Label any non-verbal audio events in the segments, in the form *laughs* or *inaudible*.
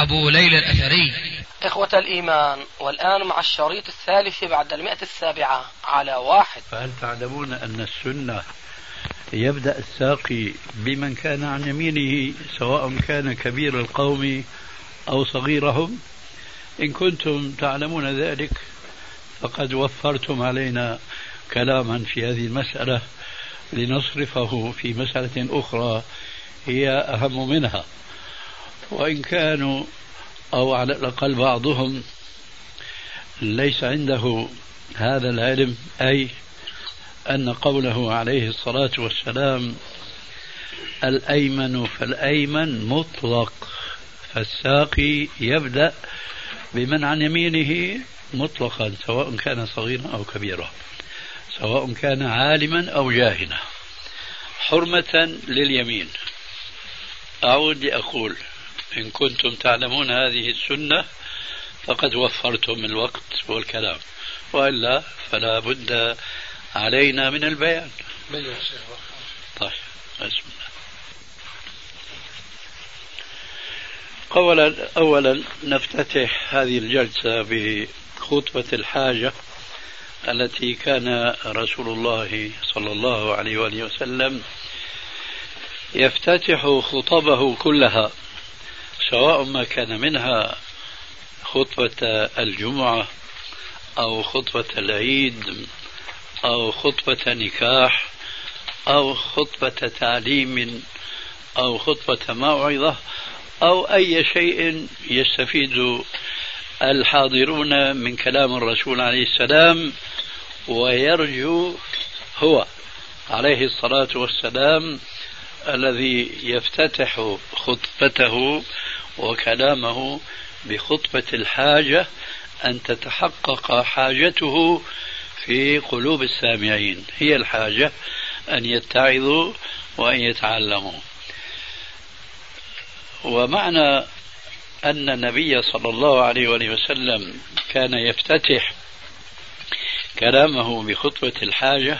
أبو ليلى الأثري. إخوة الإيمان والآن مع الشريط الثالث بعد المئة السابعة على واحد. فهل تعلمون أن السنة يبدأ الساقي بمن كان عن يمينه سواء كان كبير القوم أو صغيرهم؟ إن كنتم تعلمون ذلك فقد وفرتم علينا كلاما في هذه المسألة لنصرفه في مسألة أخرى هي أهم منها. وإن كانوا أو على الأقل بعضهم ليس عنده هذا العلم أي أن قوله عليه الصلاة والسلام الأيمن فالأيمن مطلق فالساقي يبدأ بمن عن يمينه مطلقا سواء كان صغيرا أو كبيرا سواء كان عالما أو جاهلا حرمة لليمين. أعود لأقول إن كنتم تعلمون هذه السنة فقد وفرتم الوقت والكلام وإلا فلا بد علينا من البيان. طيب بسم الله. أولا أولا نفتتح هذه الجلسة بخطبة الحاجة التي كان رسول الله صلى الله عليه وآله وسلم يفتتح خطبه كلها. سواء ما كان منها خطبة الجمعة أو خطبة العيد أو خطبة نكاح أو خطبة تعليم أو خطبة موعظة أو أي شيء يستفيد الحاضرون من كلام الرسول عليه السلام ويرجو هو عليه الصلاة والسلام الذي يفتتح خطبته وكلامه بخطبة الحاجة أن تتحقق حاجته في قلوب السامعين. هي الحاجة أن يتعظوا وأن يتعلموا. ومعنى أن النبي صلى الله عليه وسلم كان يفتتح كلامه بخطبة الحاجة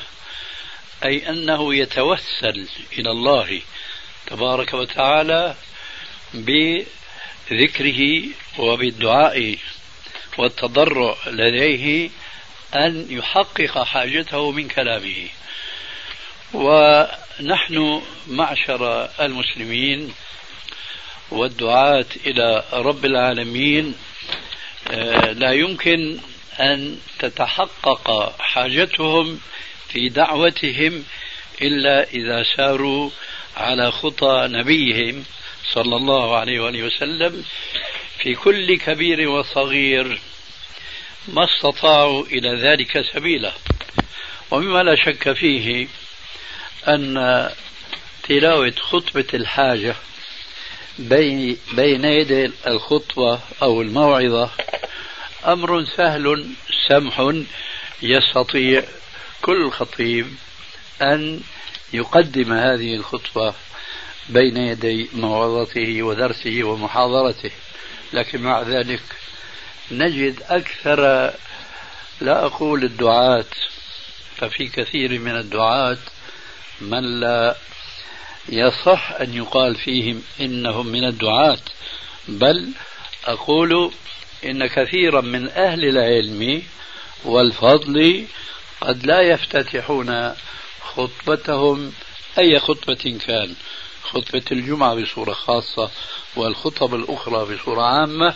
أي أنه يتوسل إلى الله تبارك وتعالى بذكره وبالدعاء والتضرع لديه أن يحقق حاجته من كلامه. ونحن معشر المسلمين والدعاة إلى رب العالمين آه، لا يمكن أن تتحقق حاجتهم في دعوتهم إلا إذا ساروا على خطى نبيهم. صلى الله عليه وآله وسلم في كل كبير وصغير ما استطاعوا إلى ذلك سبيلا. ومما لا شك فيه أن تلاوة خطبة الحاجة بين بين يدي الخطبة أو الموعظة أمر سهل سمح يستطيع كل خطيب أن يقدم هذه الخطبة بين يدي موعظته ودرسه ومحاضرته. لكن مع ذلك نجد أكثر لا أقول الدعاة ففي كثير من الدعاة من لا يصح أن يقال فيهم إنهم من الدعاة. بل أقول إن كثيرا من أهل العلم والفضل قد لا يفتتحون خطبتهم أي خطبة كان. خطبة الجمعة بصورة خاصة والخطب الأخرى بصورة عامة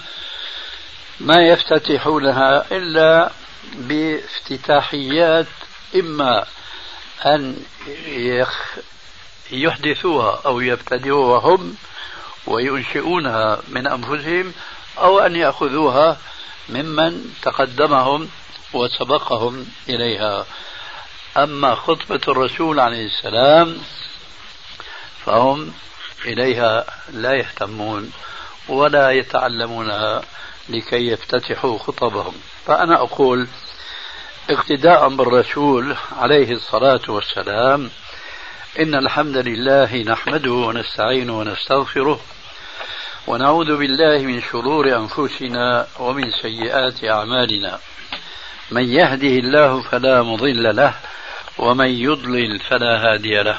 ما يفتتحونها إلا بافتتاحيات إما أن يحدثوها أو يبتدئوها هم وينشئونها من أنفسهم أو أن يأخذوها ممن تقدمهم وسبقهم إليها. أما خطبة الرسول عليه السلام فهم إليها لا يهتمون ولا يتعلمونها لكي يفتتحوا خطبهم. فأنا أقول اقتداء بالرسول عليه الصلاة والسلام إن الحمد لله نحمده ونستعينه ونستغفره ونعوذ بالله من شرور أنفسنا ومن سيئات أعمالنا. من يهده الله فلا مضل له ومن يضلل فلا هادي له.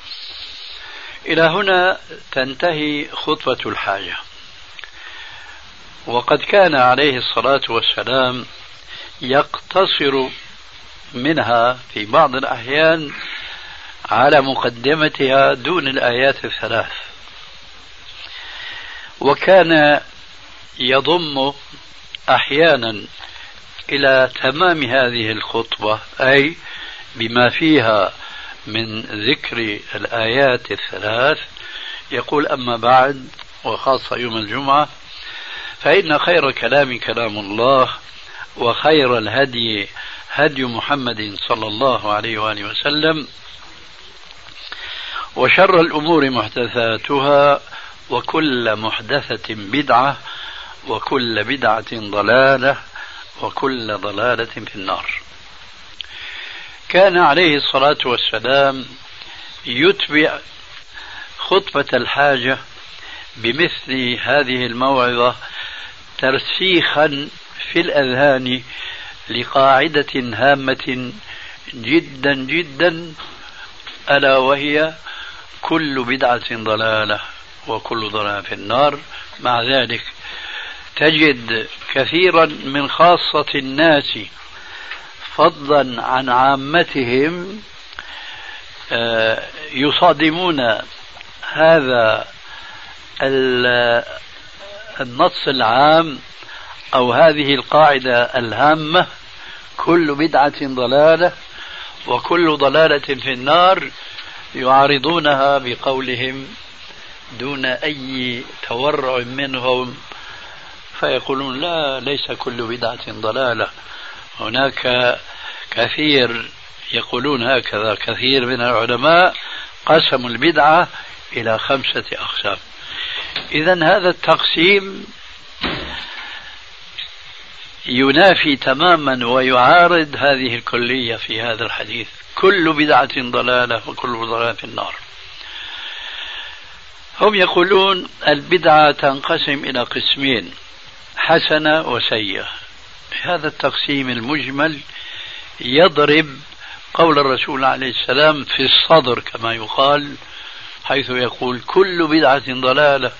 إلى هنا تنتهي خطبة الحاجة. وقد كان عليه الصلاة والسلام يقتصر منها في بعض الأحيان على مقدمتها دون الآيات الثلاث. وكان يضم أحيانا إلى تمام هذه الخطبة أي بما فيها من ذكر الآيات الثلاث يقول أما بعد وخاصة يوم الجمعة فإن خير كلام كلام الله وخير الهدي هدي محمد صلى الله عليه وآله وسلم وشر الأمور محدثاتها وكل محدثة بدعة وكل بدعة ضلالة وكل ضلالة في النار كان عليه الصلاة والسلام يتبع خطبة الحاجة بمثل هذه الموعظة ترسيخا في الأذهان لقاعدة هامة جدا جدا ألا وهي كل بدعة ضلالة وكل ضلالة في النار. مع ذلك تجد كثيرا من خاصة الناس فضلا عن عامتهم آه، يصادمون هذا النص العام أو هذه القاعدة الهامة. كل بدعة ضلالة وكل ضلالة في النار يعارضونها بقولهم دون أي تورع منهم فيقولون لا ليس كل بدعة ضلالة. هناك كثير يقولون هكذا كثير من العلماء قسموا البدعة إلى خمسة أقسام. إذا هذا التقسيم ينافي تماما ويعارض هذه الكلية في هذا الحديث. كل بدعة ضلالة وكل ضلالة في النار. هم يقولون البدعة تنقسم إلى قسمين حسنة وسيئة. هذا التقسيم المجمل يضرب قول الرسول عليه السلام في الصدر كما يقال حيث يقول كل بدعة ضلالة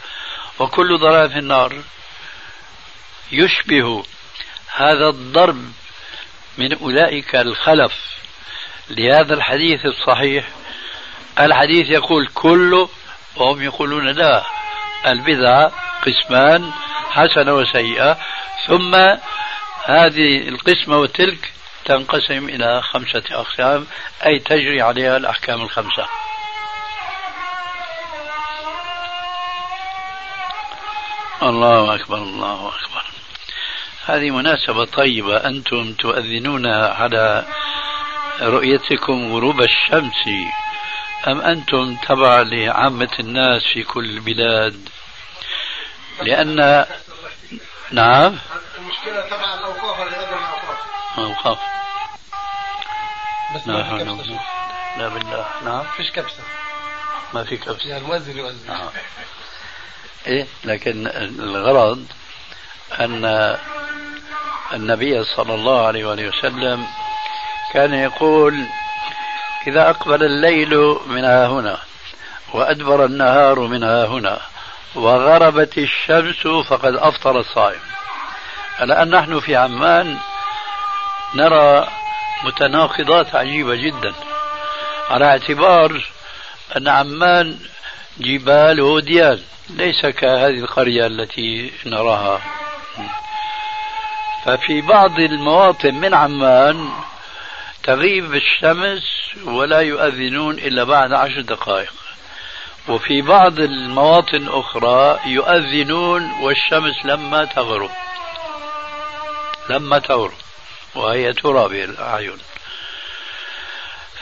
وكل ضلالة في النار. يشبه هذا الضرب من أولئك الخلف لهذا الحديث الصحيح. الحديث يقول كله وهم يقولون لا البدعة قسمان حسنة وسيئة. ثم هذه القسمة وتلك تنقسم إلى خمسة أقسام أي تجري عليها الأحكام الخمسة. الله أكبر الله أكبر. هذه مناسبة طيبة أنتم تؤذنون على رؤيتكم غروب الشمس أم أنتم تبع لعامة الناس في كل البلاد لأن نعم. المشكلة تبع الأوقاف ولا غير الأوقاف؟ أوقاف بس ما في كبسة. لا بالله. نعم. فيش كبسة. ما في كبسة. يعني المؤذن يؤذن. آه. إيه لكن الغرض أن النبي صلى الله عليه وآله وسلم كان يقول إذا أقبل الليل من ها هنا وأدبر النهار من ها هنا وغربت الشمس فقد أفطر الصائم. الآن نحن في عمان نرى متناقضات عجيبة جدا. على اعتبار أن عمان جبال وديان ليس كهذه القرية التي نراها. ففي بعض المواطن من عمان تغيب الشمس ولا يؤذنون إلا بعد عشر دقائق. وفي بعض المواطن أخرى يؤذنون والشمس لما تغرب. لما تغرب. وهي ترى بالأعين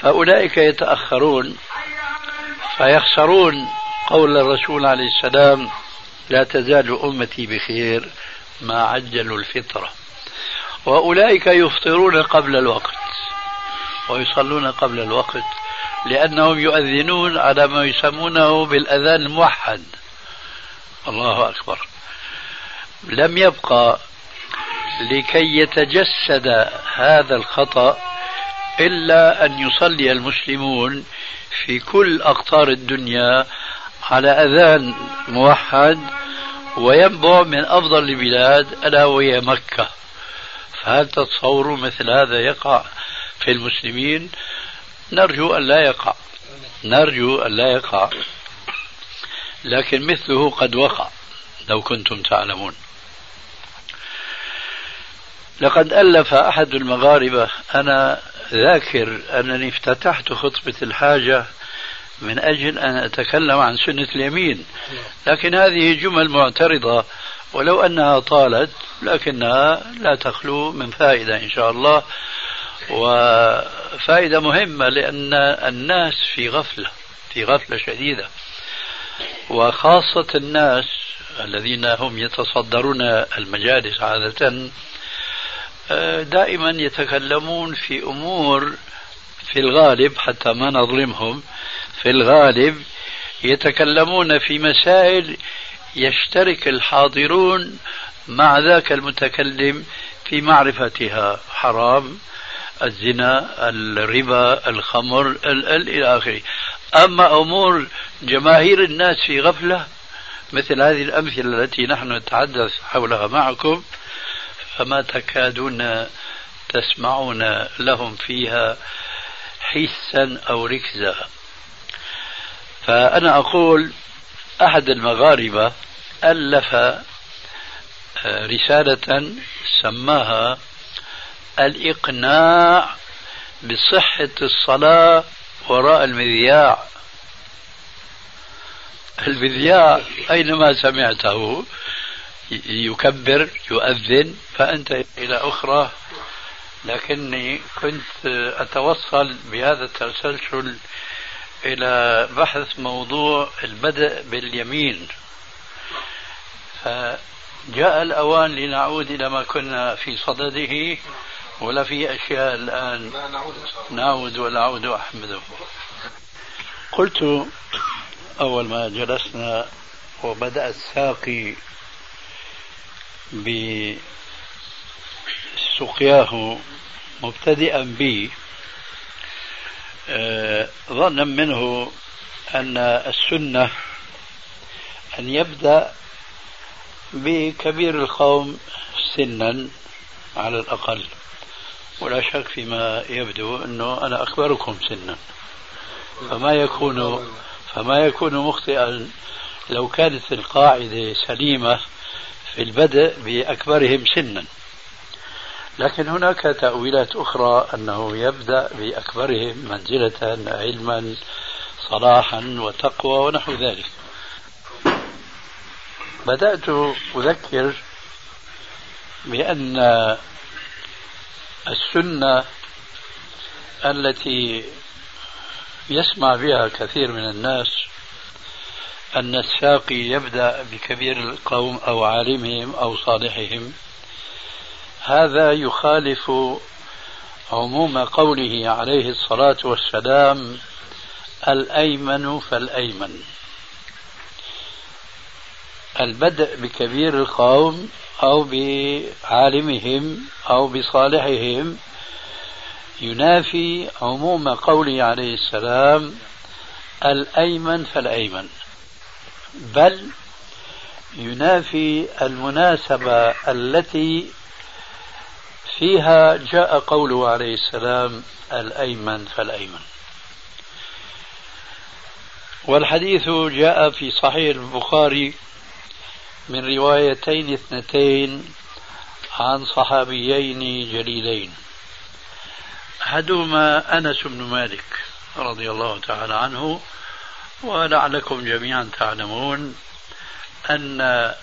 فأولئك يتأخرون. فيخسرون قول الرسول عليه السلام لا تزال أمتي بخير ما عجلوا الفطرة. وأولئك يفطرون قبل الوقت. ويصلون قبل الوقت. لأنهم يؤذنون على ما يسمونه بالأذان الموحد. الله أكبر. لم يبقى لكي يتجسد هذا الخطأ إلا أن يصلي المسلمون في كل أقطار الدنيا على أذان موحد وينبع من أفضل البلاد ألا وهي مكة. فهل تتصوروا مثل هذا يقع في المسلمين؟ نرجو أن لا يقع. نرجو أن لا يقع. لكن مثله قد وقع لو كنتم تعلمون. لقد ألف أحد المغاربة. أنا ذاكر أنني افتتحت خطبة الحاجة من أجل أن أتكلم عن سنة اليمين. لكن هذه جمل معترضة. ولو أنها طالت لكنها لا تخلو من فائدة إن شاء الله. وفائدة مهمة لأن الناس في غفلة في غفلة شديدة. وخاصة الناس الذين هم يتصدرون المجالس عادة دائما يتكلمون في أمور في الغالب حتى ما نظلمهم في الغالب يتكلمون في مسائل يشترك الحاضرون مع ذاك المتكلم في معرفتها. حرام. الزنا الربا الخمر إلى آخره. أما أمور جماهير الناس في غفلة مثل هذه الأمثلة التي نحن نتحدث حولها معكم فما تكادون تسمعون لهم فيها حسا أو ركزا. فأنا أقول أحد المغاربة ألف رسالة سماها الإقناع بصحة الصلاة وراء المذياع. المذياع أينما سمعته يكبر يؤذن فأنت إلى أخرى. لكني كنت أتوصل بهذا التسلسل إلى بحث موضوع البدء باليمين. فجاء الأوان لنعود إلى ما كنا في صدده. ولا في أشياء الآن. نعود ونعود أحمده قلت أول ما جلسنا وبدأ الساقي بسقياه مبتدئا بي آه، ظنا منه أن السنة أن يبدأ بكبير القوم سنا على الأقل. ولا شك فيما يبدو أنه أنا أكبركم سنا. فما يكون فما يكون مخطئا لو كانت القاعدة سليمة في البدء بأكبرهم سنا. لكن هناك تأويلات أخرى أنه يبدأ بأكبرهم منزلة علما صلاحا وتقوى ونحو ذلك. بدأت أذكر بأن السنة التي يسمع بها كثير من الناس أن الساقي يبدأ بكبير القوم أو عالمهم أو صالحهم. هذا يخالف عموم قوله عليه الصلاة والسلام الأيمن فالأيمن. البدء بكبير القوم أو بعالمهم أو بصالحهم ينافي عموم قوله عليه السلام الأيمن فالأيمن. بل ينافي المناسبة التي فيها جاء قوله عليه السلام الأيمن فالأيمن. والحديث جاء في صحيح البخاري من روايتين اثنتين عن صحابيين جليلين. أحدهما أنس بن مالك رضي الله تعالى عنه ولعلكم جميعا تعلمون أن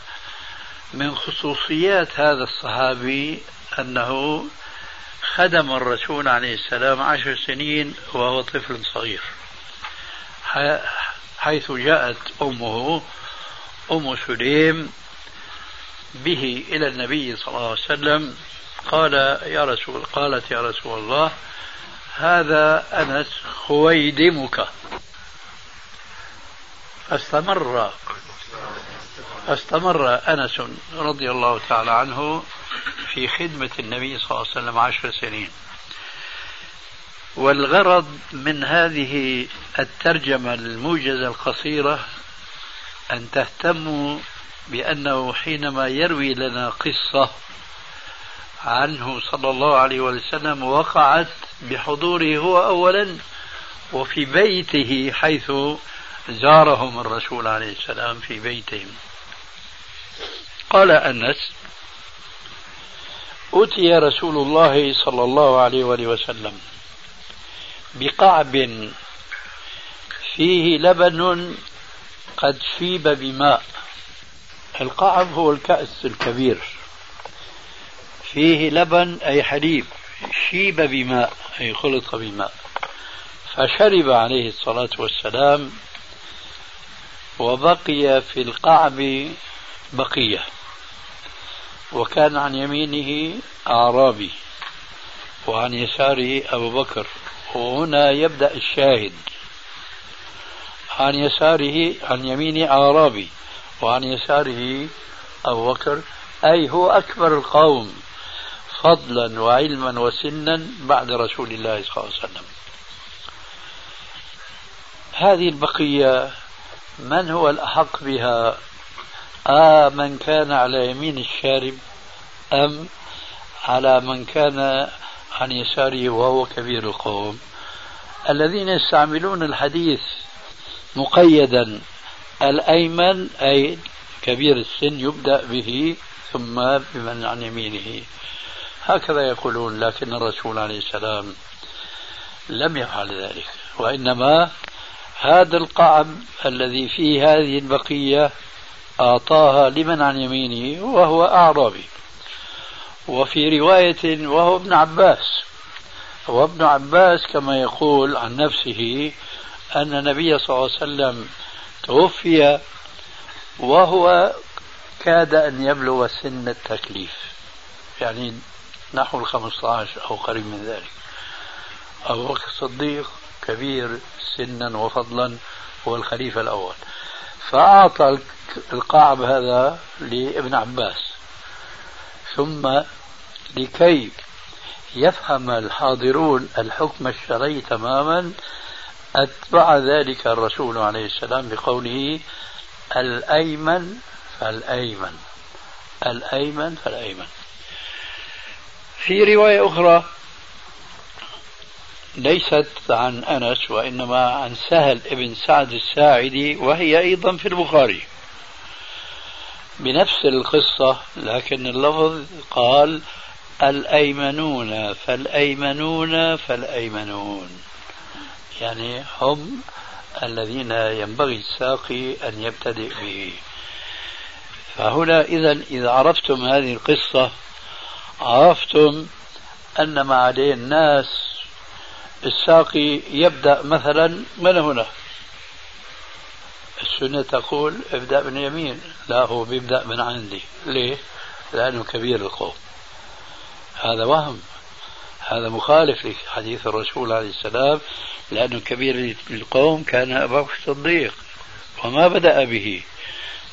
من خصوصيات هذا الصحابي أنه خدم الرسول عليه السلام عشر سنين وهو طفل صغير. حيث جاءت أمه أم سليم به إلى النبي صلى الله عليه وسلم قال يا رسول قالت يا رسول الله هذا أنس خويدمك. فاستمر استمر أنس رضي الله تعالى عنه في خدمة النبي صلى الله عليه وسلم عشر سنين. والغرض من هذه الترجمة الموجزة القصيرة أن تهتموا بأنه حينما يروي لنا قصة عنه صلى الله عليه وسلم وقعت بحضوره هو أولا وفي بيته حيث زارهم الرسول عليه السلام في بيتهم. قال أنس أتي رسول الله صلى الله عليه وسلم بقعب فيه لبن قد شيب بماء. القعب هو الكأس الكبير. فيه لبن أي حليب. شيب بماء أي خلط بماء. فشرب عليه الصلاة والسلام وبقي في القعب بقية. وكان عن يمينه أعرابي وعن يساره أبو بكر. وهنا يبدأ الشاهد. عن يساره عن يمينه أعرابي وعن يساره أبو بكر أي هو أكبر القوم فضلا وعلما وسنا بعد رسول الله صلى الله عليه وسلم. هذه البقية من هو الأحق بها؟ آه من كان على يمين الشارب أم على من كان عن يساره وهو كبير القوم. الذين يستعملون الحديث مقيدا. الأيمن أي كبير السن يبدأ به ثم بمن عن يمينه. هكذا يقولون لكن الرسول عليه السلام لم يفعل ذلك. وإنما هذا القعب الذي فيه هذه البقية أعطاها لمن عن يمينه وهو أعرابي. وفي رواية وهو ابن عباس. وابن عباس كما يقول عن نفسه أن النبي صلى الله عليه وسلم توفي وهو كاد أن يبلغ سن التكليف. يعني نحو الخمسة عشر أو قريب من ذلك. أبو بكر الصديق كبير سنا وفضلا هو الخليفة الأول. فأعطى القعب هذا لابن عباس. ثم لكي يفهم الحاضرون الحكم الشرعي تماما أتبع ذلك الرسول عليه السلام بقوله الأيمن فالأيمن الأيمن فالأيمن. في رواية أخرى ليست عن أنس وإنما عن سهل بن سعد الساعدي وهي أيضا في البخاري. بنفس القصة لكن اللفظ قال الأيمنون فالأيمنون فالأيمنون. يعني هم الذين ينبغي الساقي أن يبتدئ به. فهنا إذا إذا عرفتم هذه القصة عرفتم أن ما عليه الناس الساقي يبدأ مثلا من هنا؟ السنة تقول ابدأ من يمين لا هو بيبدأ من عندي. ليه؟ لأنه كبير القوم. هذا وهم. هذا مخالف لحديث الرسول عليه السلام لأنه كبير القوم كان أبو الصديق وما بدأ به.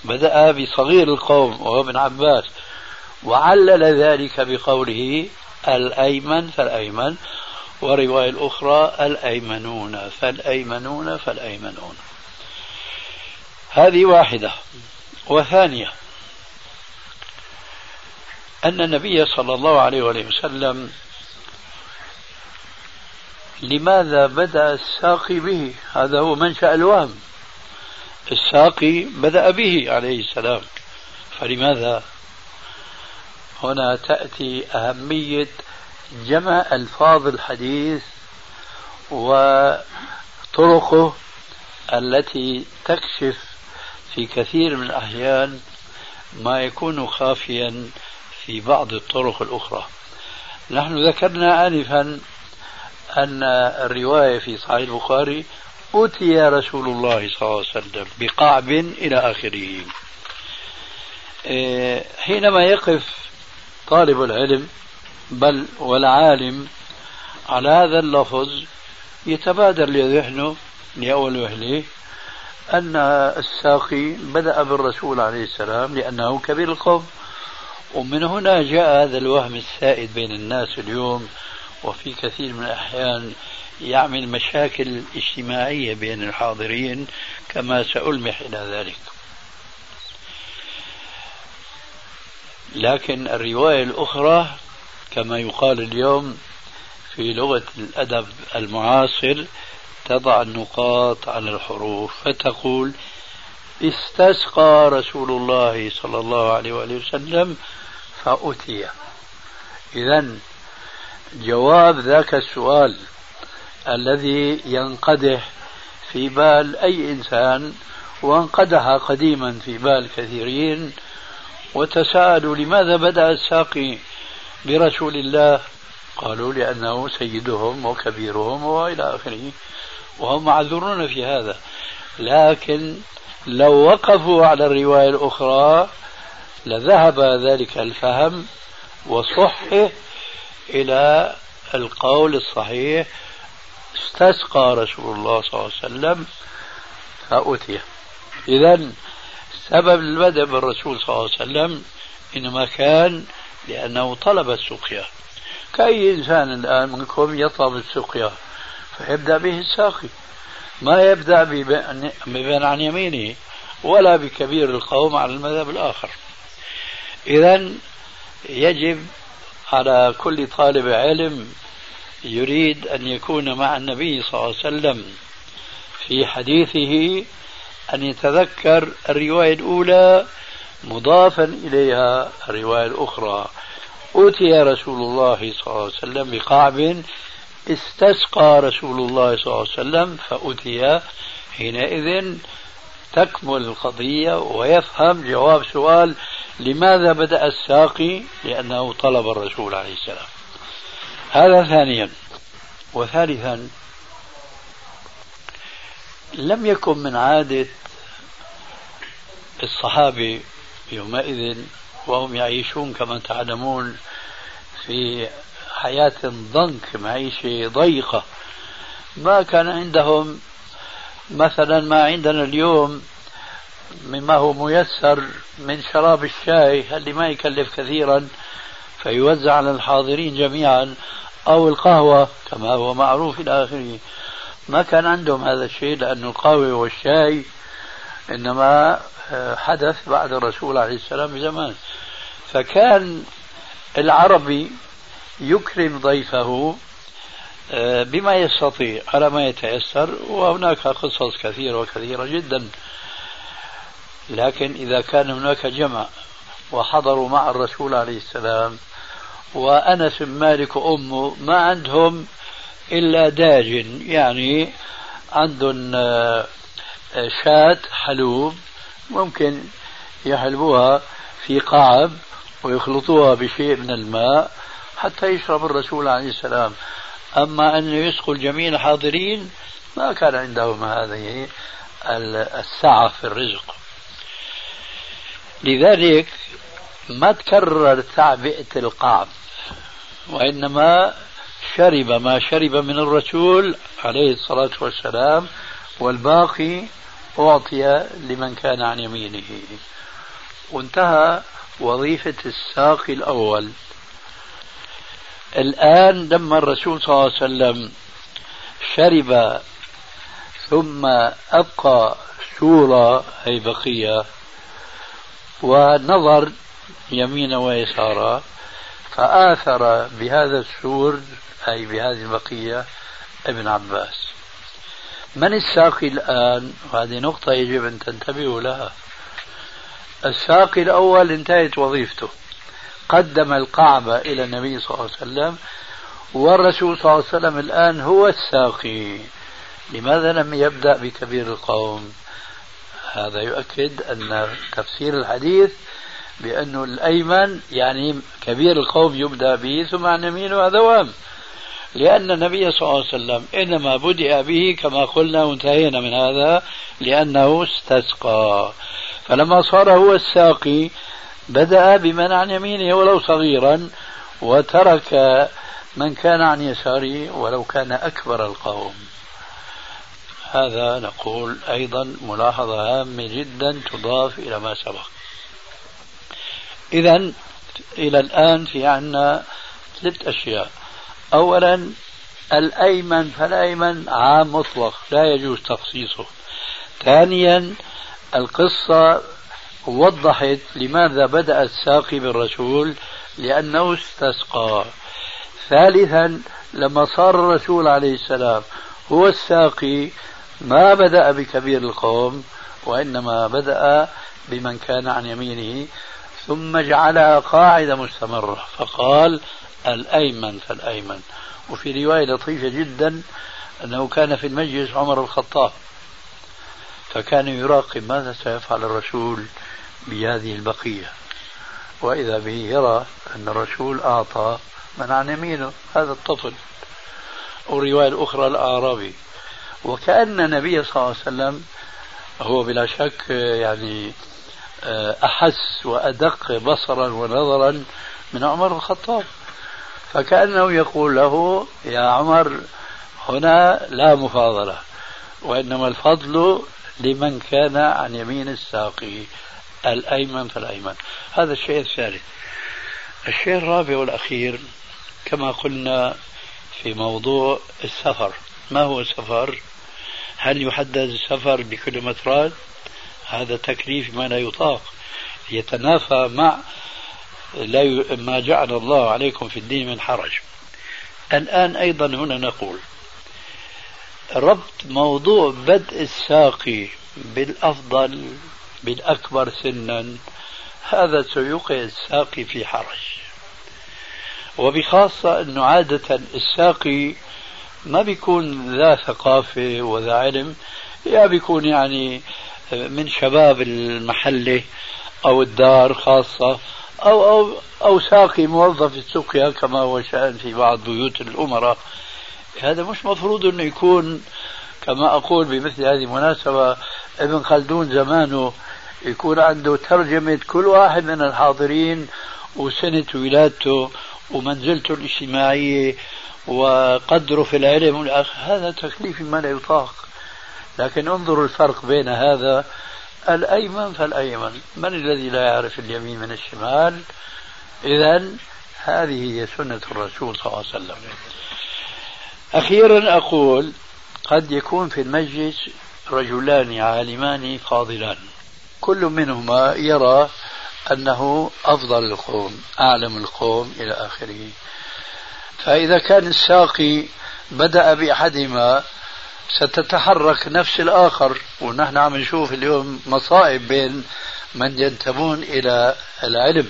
بدأ بصغير القوم وهو ابن عباس وعلل ذلك بقوله الأيمن فالأيمن ورواية الأخرى الأيمنون فالأيمنون فالأيمنون. هذه واحدة. وثانية أن النبي صلى الله عليه وسلم لماذا بدأ الساقي به؟ هذا هو منشأ الوهم. الساقي بدأ به عليه السلام. فلماذا؟ هنا تأتي أهمية جمع ألفاظ الحديث وطرقه التي تكشف في كثير من الأحيان ما يكون خافيا في بعض الطرق الأخرى. نحن ذكرنا آنفا أن الرواية في صحيح البخاري أتي رسول الله صلى الله عليه وسلم بقعب إلى آخره. إيه، حينما يقف طالب العلم بل والعالم على هذا اللفظ يتبادر لذهنه لأول وهله أن الساقي بدأ بالرسول عليه السلام لأنه كبير القوم ومن هنا جاء هذا الوهم السائد بين الناس اليوم وفي كثير من الأحيان يعمل مشاكل اجتماعية بين الحاضرين كما سألمح إلى ذلك. لكن الرواية الأخرى كما يقال اليوم في لغة الأدب المعاصر تضع النقاط على الحروف فتقول استسقى رسول الله صلى الله عليه وآله وسلم فأتي. إذا جواب ذاك السؤال الذي ينقدح في بال أي إنسان وانقدح قديما في بال كثيرين وتساءلوا لماذا بدأ الساقي برسول الله؟ قالوا لأنه سيدهم وكبيرهم وإلى آخره وهم معذورون في هذا. لكن لو وقفوا على الرواية الأخرى لذهب ذلك الفهم وصحه إلى القول الصحيح استسقى رسول الله صلى الله عليه وسلم فأتي. إذا سبب البدء بالرسول صلى الله عليه وسلم إنما كان لأنه طلب السقيا. كأي إنسان الآن منكم يطلب السقيا فيبدأ به الساقي. ما يبدأ بمن عن يمينه ولا بكبير القوم على المذهب الآخر. إذا يجب على كل طالب علم يريد أن يكون مع النبي صلى الله عليه وسلم. في حديثه أن يتذكر الرواية الأولى مضافا إليها الرواية الأخرى. أوتي رسول الله صلى الله عليه وسلم بقعب استسقى رسول الله صلى الله عليه وسلم فأتي حينئذ تكمل القضية ويفهم جواب سؤال لماذا بدأ الساقي؟ لأنه طلب الرسول عليه السلام. هذا ثانيا. وثالثا لم يكن من عادة الصحابة يومئذ وهم يعيشون كما تعلمون في حياة ضنك معيشة ضيقة. ما كان عندهم مثلا ما عندنا اليوم مما هو ميسر من شراب الشاي اللي ما يكلف كثيرا فيوزع على الحاضرين جميعا أو القهوة كما هو معروف إلى آخره. ما كان عندهم هذا الشيء لأن القهوة والشاي إنما آه، حدث بعد الرسول عليه السلام بزمان. فكان العربي يكرم ضيفه بما يستطيع على ما يتيسر وهناك قصص كثيرة وكثيرة جدا. لكن إذا كان هناك جمع وحضروا مع الرسول عليه السلام وأنس مالك وأمه ما عندهم إلا داج يعني عندهم آه، شاة حلوب ممكن يحلبوها في قعب ويخلطوها بشيء من الماء حتى يشرب الرسول عليه السلام. أما أن يسقوا الجميع الحاضرين ما كان عندهم هذه السعة في الرزق. لذلك ما تكرر تعبئة القعب وإنما شرب ما شرب من الرسول عليه الصلاة والسلام والباقي أعطي لمن كان عن يمينه. وانتهى وظيفة الساقي الأول. الآن لما الرسول صلى الله عليه وسلم شرب ثم أبقى سورة أي بقية ونظر يمينا ويسارا فآثر بهذا السور أي بهذه البقية ابن عباس. من الساقي الآن؟ وهذه نقطة يجب أن تنتبهوا لها. الساقي الأول انتهت وظيفته. قدم القعبة إلى النبي صلى الله عليه وسلم والرسول صلى الله عليه وسلم الآن هو الساقي. لماذا لم يبدأ بكبير القوم؟ هذا يؤكد أن تفسير الحديث بأنه الأيمن يعني كبير القوم يبدأ به ثم عن يمينه هذا وهم. لأن النبي صلى الله عليه وسلم إنما بدأ به كما قلنا وانتهينا من هذا لأنه استسقى. فلما صار هو الساقي بدأ بمن عن يمينه ولو صغيرا وترك من كان عن يساره ولو كان أكبر القوم. هذا نقول أيضا ملاحظة هامة جدا تضاف إلى ما سبق. إذا إلى الآن في عنا ثلاث أشياء. أولا الأيمن فالأيمن عام مطلق لا يجوز تخصيصه. ثانيا القصة وضحت لماذا بدأ الساقي بالرسول لأنه استسقى. ثالثا لما صار الرسول عليه السلام هو الساقي ما بدأ بكبير القوم وإنما بدأ بمن كان عن يمينه ثم جعلها قاعدة مستمرة فقال الأيمن فالأيمن. وفي رواية لطيفة جدا أنه كان في المجلس عمر الخطاب فكان يراقب ماذا سيفعل الرسول. بهذه البقية. وإذا به يرى أن الرسول أعطى من عن يمينه هذا الطفل والرواية الأخرى الأعرابي. وكأن النبي صلى الله عليه وسلم هو بلا شك يعني أحس وأدق بصرا ونظرا من عمر الخطاب. فكأنه يقول له يا عمر هنا لا مفاضلة وإنما الفضل لمن كان عن يمين الساقي. الأيمن فالأيمن. هذا الشيء الثالث. الشيء الرابع والأخير كما قلنا في موضوع السفر. ما هو السفر؟ هل يحدد السفر بكل مترات؟ هذا تكليف ما لا يطاق. يتنافى مع لا ما جعل الله عليكم في الدين من حرج. الآن أيضا هنا نقول ربط موضوع بدء الساقي بالأفضل بالأكبر سنا هذا سيوقع الساقي في حرج. وبخاصة أنه عادة الساقي ما بيكون ذا ثقافة وذا علم يا بيكون يعني من شباب المحلة أو الدار خاصة أو أو أو ساقي موظف السقيا كما هو شأن في بعض بيوت الأمراء. هذا مش مفروض أنه يكون كما أقول بمثل هذه المناسبة ابن خلدون زمانه يكون عنده ترجمة كل واحد من الحاضرين وسنة ولادته ومنزلته الاجتماعية وقدره في العلم هذا تكليف ما لا يطاق. لكن انظروا الفرق بين هذا الأيمن فالأيمن. من الذي لا يعرف اليمين من الشمال؟ إذا هذه هي سنة الرسول صلى الله عليه وسلم. أخيرا أقول قد يكون في المجلس رجلان عالمان فاضلان. كل منهما يرى أنه أفضل القوم أعلم القوم إلى آخره. فإذا كان الساقي بدأ بأحدهما ستتحرك نفس الآخر. ونحن عم نشوف اليوم مصائب بين من ينتمون إلى العلم.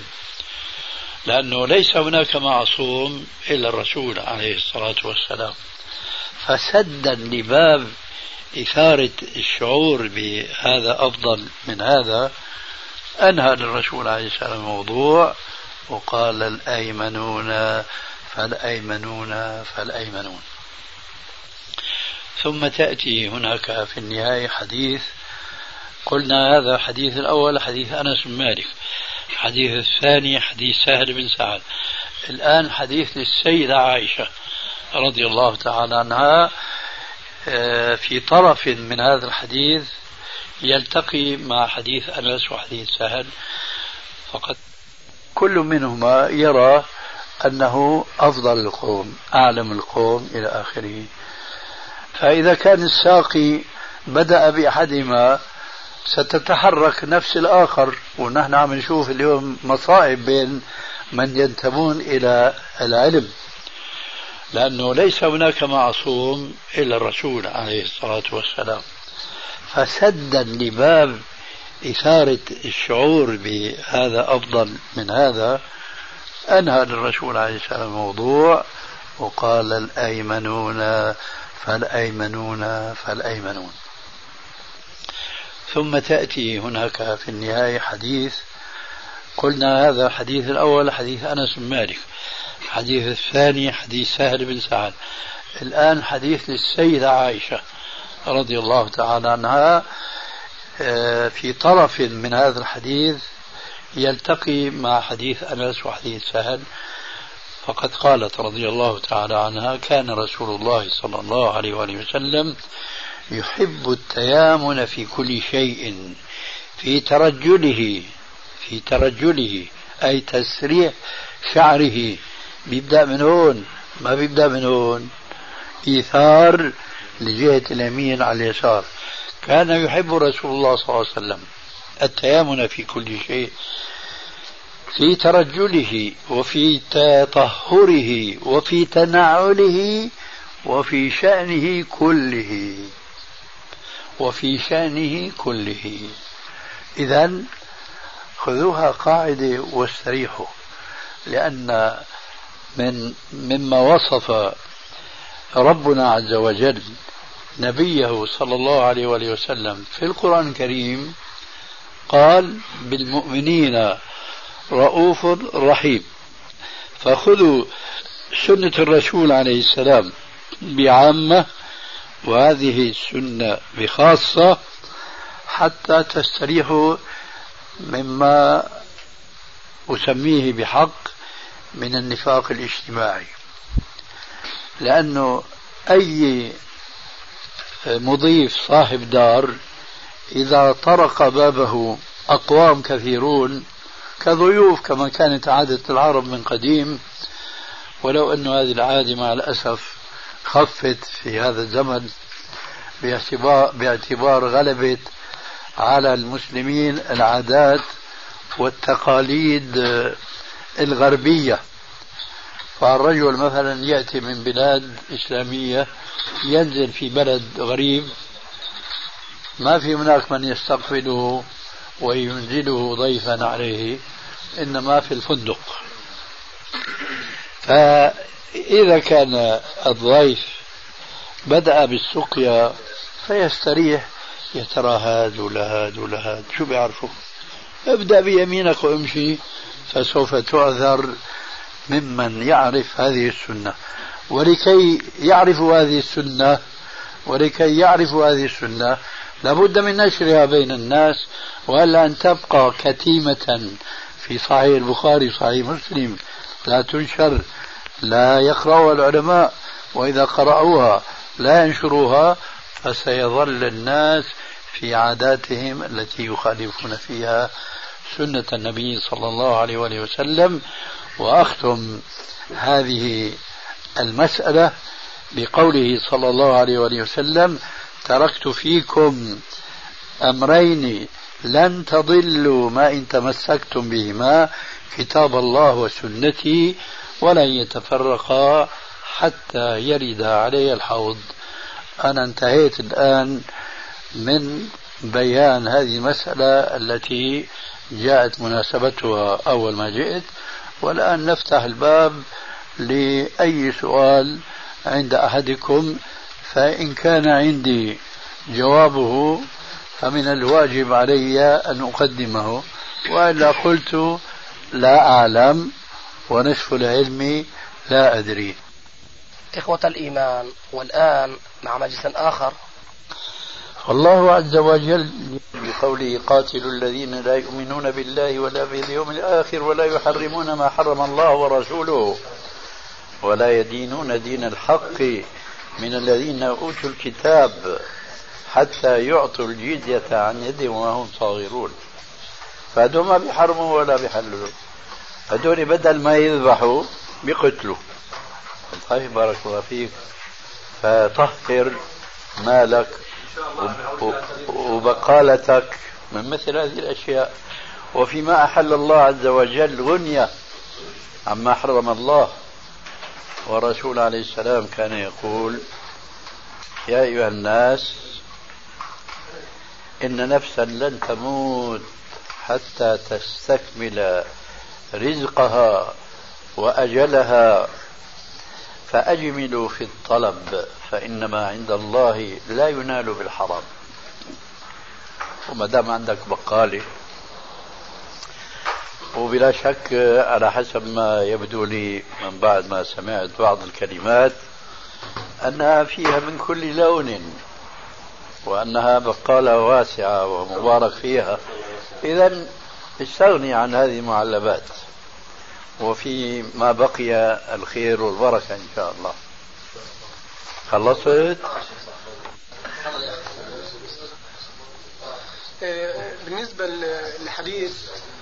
لأنه ليس هناك معصوم إلا الرسول عليه الصلاة والسلام. فسدا لباب إثارة الشعور بهذا أفضل من هذا أنهى الرسول عليه السلام الموضوع وقال الأيمنون فالأيمنون فالأيمنون. ثم تأتي هناك في النهاية حديث قلنا هذا حديث الأول حديث أنس بن مالك الحديث الثاني حديث سهل بن سعد. الآن حديث للسيدة عائشة رضي الله تعالى عنها في طرف من هذا الحديث يلتقي مع حديث أنس وحديث سهل. فقد كل منهما يرى أنه أفضل القوم أعلم القوم إلى آخره. فإذا كان الساقي بدأ بأحدهما ستتحرك نفس الآخر. ونحن عم نشوف اليوم مصائب بين من ينتمون إلى العلم. لأنه ليس هناك معصوم إلا الرسول عليه الصلاة والسلام. فسدا لباب إثارة الشعور بهذا أفضل من هذا أنهى الرسول عليه السلام الموضوع وقال الأيمنون فالأيمنون فالأيمنون. ثم تأتي هناك في النهاية حديث قلنا هذا الحديث الأول حديث أنس بن مالك. الحديث الثاني حديث سهل بن سعد. الآن حديث للسيدة عائشة رضي الله تعالى عنها. آه، في طرف من هذا الحديث يلتقي مع حديث أنس وحديث سهل. فقد قالت رضي الله تعالى عنها كان رسول الله صلى الله عليه وآله وسلم يحب التيامن في كل شيء في ترجله في ترجله أي تسريح شعره بيبدأ من هون ما بيبدأ من هون. إيثار لجهة اليمين على اليسار. كان يحب رسول الله صلى الله عليه وسلم التيامن في كل شيء في ترجله وفي تطهره وفي تنعله وفي شأنه كله. وفي شأنه كله. إذا خذوها قاعدة واستريحوا لأن من مما وصف ربنا عز وجل نبيه صلى الله عليه وآله وسلم في القرآن الكريم قال بالمؤمنين رؤوف رحيم. فخذوا سنة الرسول عليه السلام بعامة وهذه السنة بخاصة حتى تستريحوا مما أسميه بحق من النفاق الاجتماعي. لأنه أي مضيف صاحب دار إذا طرق بابه أقوام كثيرون كضيوف كما كانت عادة العرب من قديم ولو أن هذه العادة مع الأسف خفت في هذا الزمن باعتبار, باعتبار على المسلمين العادات والتقاليد الغربية. فالرجل مثلا يأتي من بلاد إسلامية ينزل في بلد غريب ما في هناك من يستقبله وينزله ضيفا عليه إنما في الفندق. فإذا كان الضيف بدأ بالسقيا فيستريح يتراهد ولهاد ولهاد شو بيعرفوا ابدأ بيمينك وامشي. فسوف تعذر ممن يعرف هذه السنة. ولكي يعرفوا هذه السنة ولكي يعرفوا هذه السنة لابد من نشرها بين الناس وألا أن تبقى كتيمة في صحيح البخاري صحيح مسلم. لا تنشر لا يقرأها العلماء وإذا قرأوها لا ينشروها فسيظل الناس في عاداتهم التي يخالفون فيها سنة النبي صلى الله عليه وآله وسلم وأختم هذه المسألة بقوله صلى الله عليه وآله وسلم تركت فيكم أمرين لن تضلوا ما إن تمسكتم بهما كتاب الله وسنتي ولن يتفرقا حتى يرد علي الحوض. أنا انتهيت الآن من بيان هذه المسألة التي جاءت مناسبتها أول ما جئت والآن نفتح الباب لأي سؤال عند أحدكم فإن كان عندي جوابه فمن الواجب علي أن أقدمه وإلا قلت لا أعلم ونصف العلم لا أدري. إخوة الإيمان والآن مع مجلس آخر. الله عز وجل بقوله قاتلوا الذين لا يؤمنون بالله ولا باليوم الآخر ولا يحرمون ما حرم الله ورسوله ولا يدينون دين الحق من الذين أوتوا الكتاب حتى يعطوا الجزية عن يد وما هم صاغرون. فهدول ما بيحرموا ولا بيحللوا. هدول بدل ما يذبحوا بقتله طيب بارك الله فيك. فطهر مالك. وبقالتك من مثل هذه الأشياء. وفيما أحل الله عز وجل غنية عما حرم الله. والرسول عليه السلام كان يقول يا أيها الناس إن نفسا لن تموت حتى تستكمل رزقها وأجلها. فأجملوا في الطلب فإنما عند الله لا ينال بالحرام. وما دام عندك بقالة وبلا شك على حسب ما يبدو لي من بعد ما سمعت بعض الكلمات أنها فيها من كل لون وأنها بقالة واسعة ومبارك فيها. إذا استغني عن هذه المعلبات وفي ما بقي الخير والبركة إن شاء الله. خلصت؟ بالنسبة للحديث.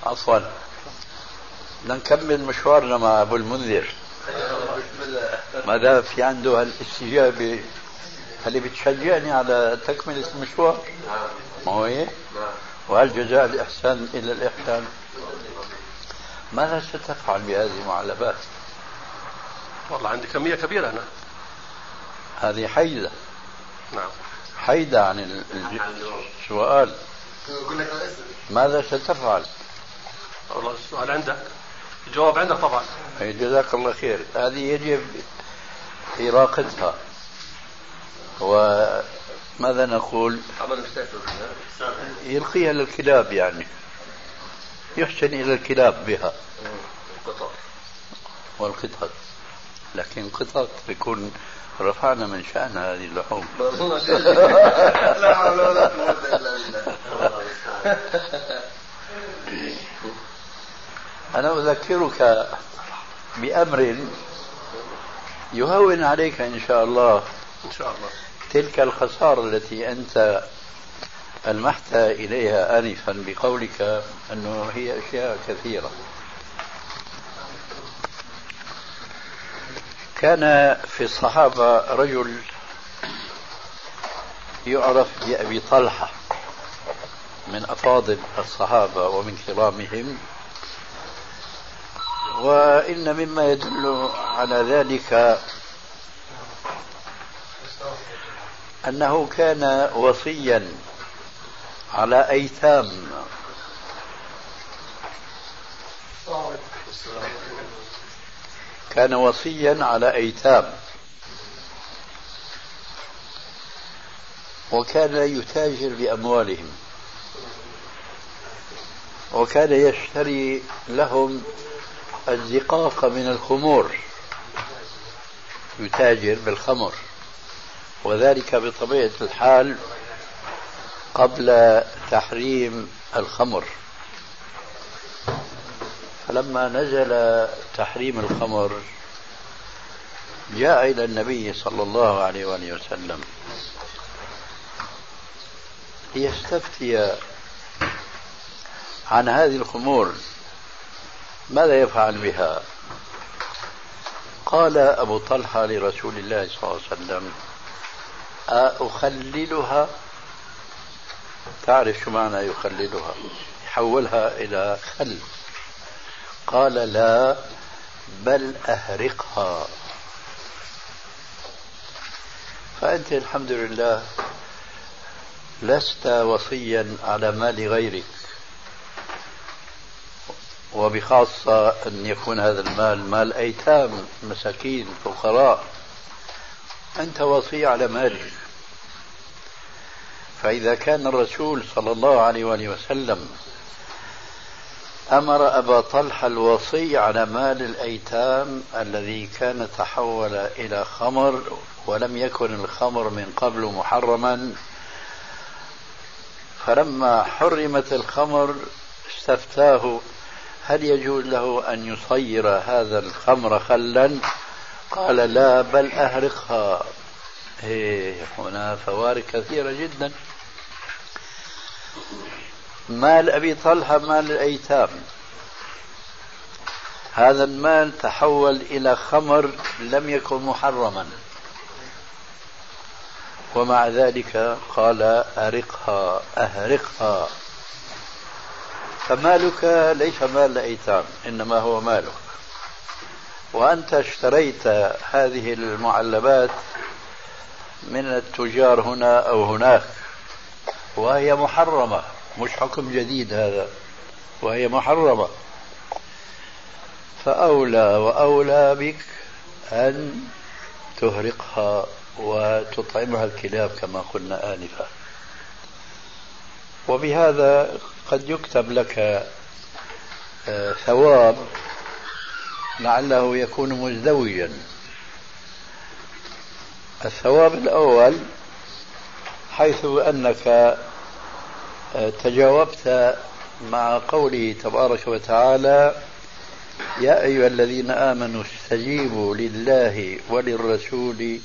عفوا. بدنا نكمل مشوارنا مع أبو المنذر. ما دام في عنده؟ هالاستجابة اللي بتشجعني على تكملة المشوار؟ ما هو هيك؟ وهل جزاء الإحسان إلا الإحسان؟ ماذا ستفعل بهذه المعلبات؟ والله عندي كمية كبيرة أنا. هذه حيدة. نعم. حيدة عن السؤال. ماذا ستفعل؟ والله السؤال عندك. الجواب عندك طبعا. جزاك الله خير. هذه يجب إراقتها. وماذا نقول؟ يلقيها للكلاب يعني. يحسن إلى الكلاب بها والقطط لكن قطط بيكون رفعنا من شأن هذه اللحوم لا حول ولا قوة إلا بالله أنا أذكرك بأمر يهون عليك إن شاء الله إن شاء الله تلك الخسارة التي أنت ألمحت إليها آنفا بقولك أنه هي أشياء كثيرة. كان في الصحابة رجل يعرف بأبي طلحة من أفاضل الصحابة ومن كرامهم وإن مما يدل على ذلك أنه كان وصيا على أيتام. كان وصيا على أيتام. وكان يتاجر بأموالهم. وكان يشتري لهم الزقاق من الخمور. يتاجر بالخمر. وذلك بطبيعة الحال قبل تحريم الخمر. فلما نزل تحريم الخمر جاء إلى النبي صلى الله عليه وآله وسلم. ليستفتي عن هذه الخمور ماذا يفعل بها؟ قال أبو طلحة لرسول الله صلى الله عليه وسلم أخللها تعرف شو معنى يخللها؟ يحولها إلى خل. قال لا بل أهرقها. فأنت الحمد لله لست وصيا على مال غيرك. وبخاصة أن يكون هذا المال مال أيتام مساكين فقراء. أنت وصي على مالك. فإذا كان الرسول صلى الله عليه وآله وسلم أمر أبا طلحة الوصي على مال الأيتام الذي كان تحول إلى خمر ولم يكن الخمر من قبل محرما فلما حرمت الخمر استفتاه هل يجوز له أن يصير هذا الخمر خلا؟ قال لا بل أهرقها. إيه هنا فوارق كثيرة جدا. مال أبي طلحة مال الأيتام. هذا المال تحول إلى خمر لم يكن محرما. ومع ذلك قال أرقها أهرقها. فمالك ليس مال أيتام إنما هو مالك. وأنت اشتريت هذه المعلبات من التجار هنا أو هناك. وهي محرمة. مش حكم جديد هذا. وهي محرمة. فأولى وأولى بك أن تهرقها وتطعمها الكلاب كما قلنا آنفا. وبهذا قد يكتب لك آه، ثواب لعله يكون مزدوجا. الثواب الأول حيث أنك آه، تجاوبت مع قوله تبارك وتعالى يا أيها الذين آمنوا استجيبوا لله وللرسول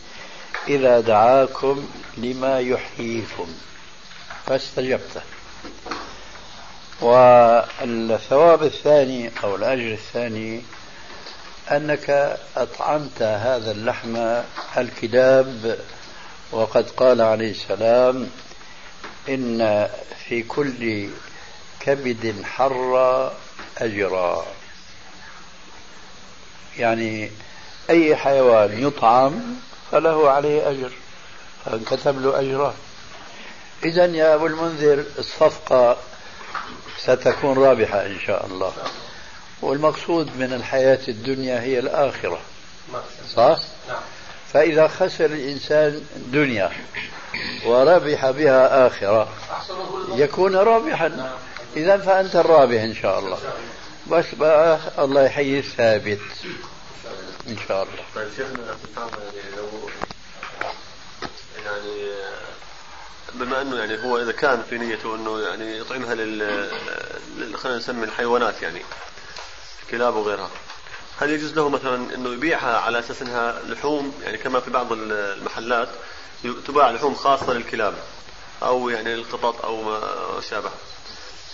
إذا دعاكم لما يحييكم. فاستجبت. والثواب الثاني أو الأجر الثاني أنك أطعمت هذا اللحم الكلاب وقد قال عليه السلام إن في كل كبد حر أجرا. يعني أي حيوان يطعم فله عليه أجر فانكتب له أجران إذا يا أبو المنذر الصفقة ستكون رابحة إن شاء الله. والمقصود من الحياة الدنيا هي الآخرة. صح؟ فإذا خسر الإنسان دنيا وربح بها آخرة يكون رابحا. إذا فأنت الرابح إن شاء الله. بس بقى الله يحيي الثابت إن شاء الله. طيب شيخنا يعني لو يعني بما أنه يعني هو إذا كان في نيته أنه يعني يطعمها لل خلينا نسمي الحيوانات يعني كلاب وغيرها. هل يجوز له مثلا إنه يبيعها على أساس إنها لحوم؟ يعني كما في بعض المحلات تباع لحوم خاصة للكلاب أو يعني للقطط أو ما شابه.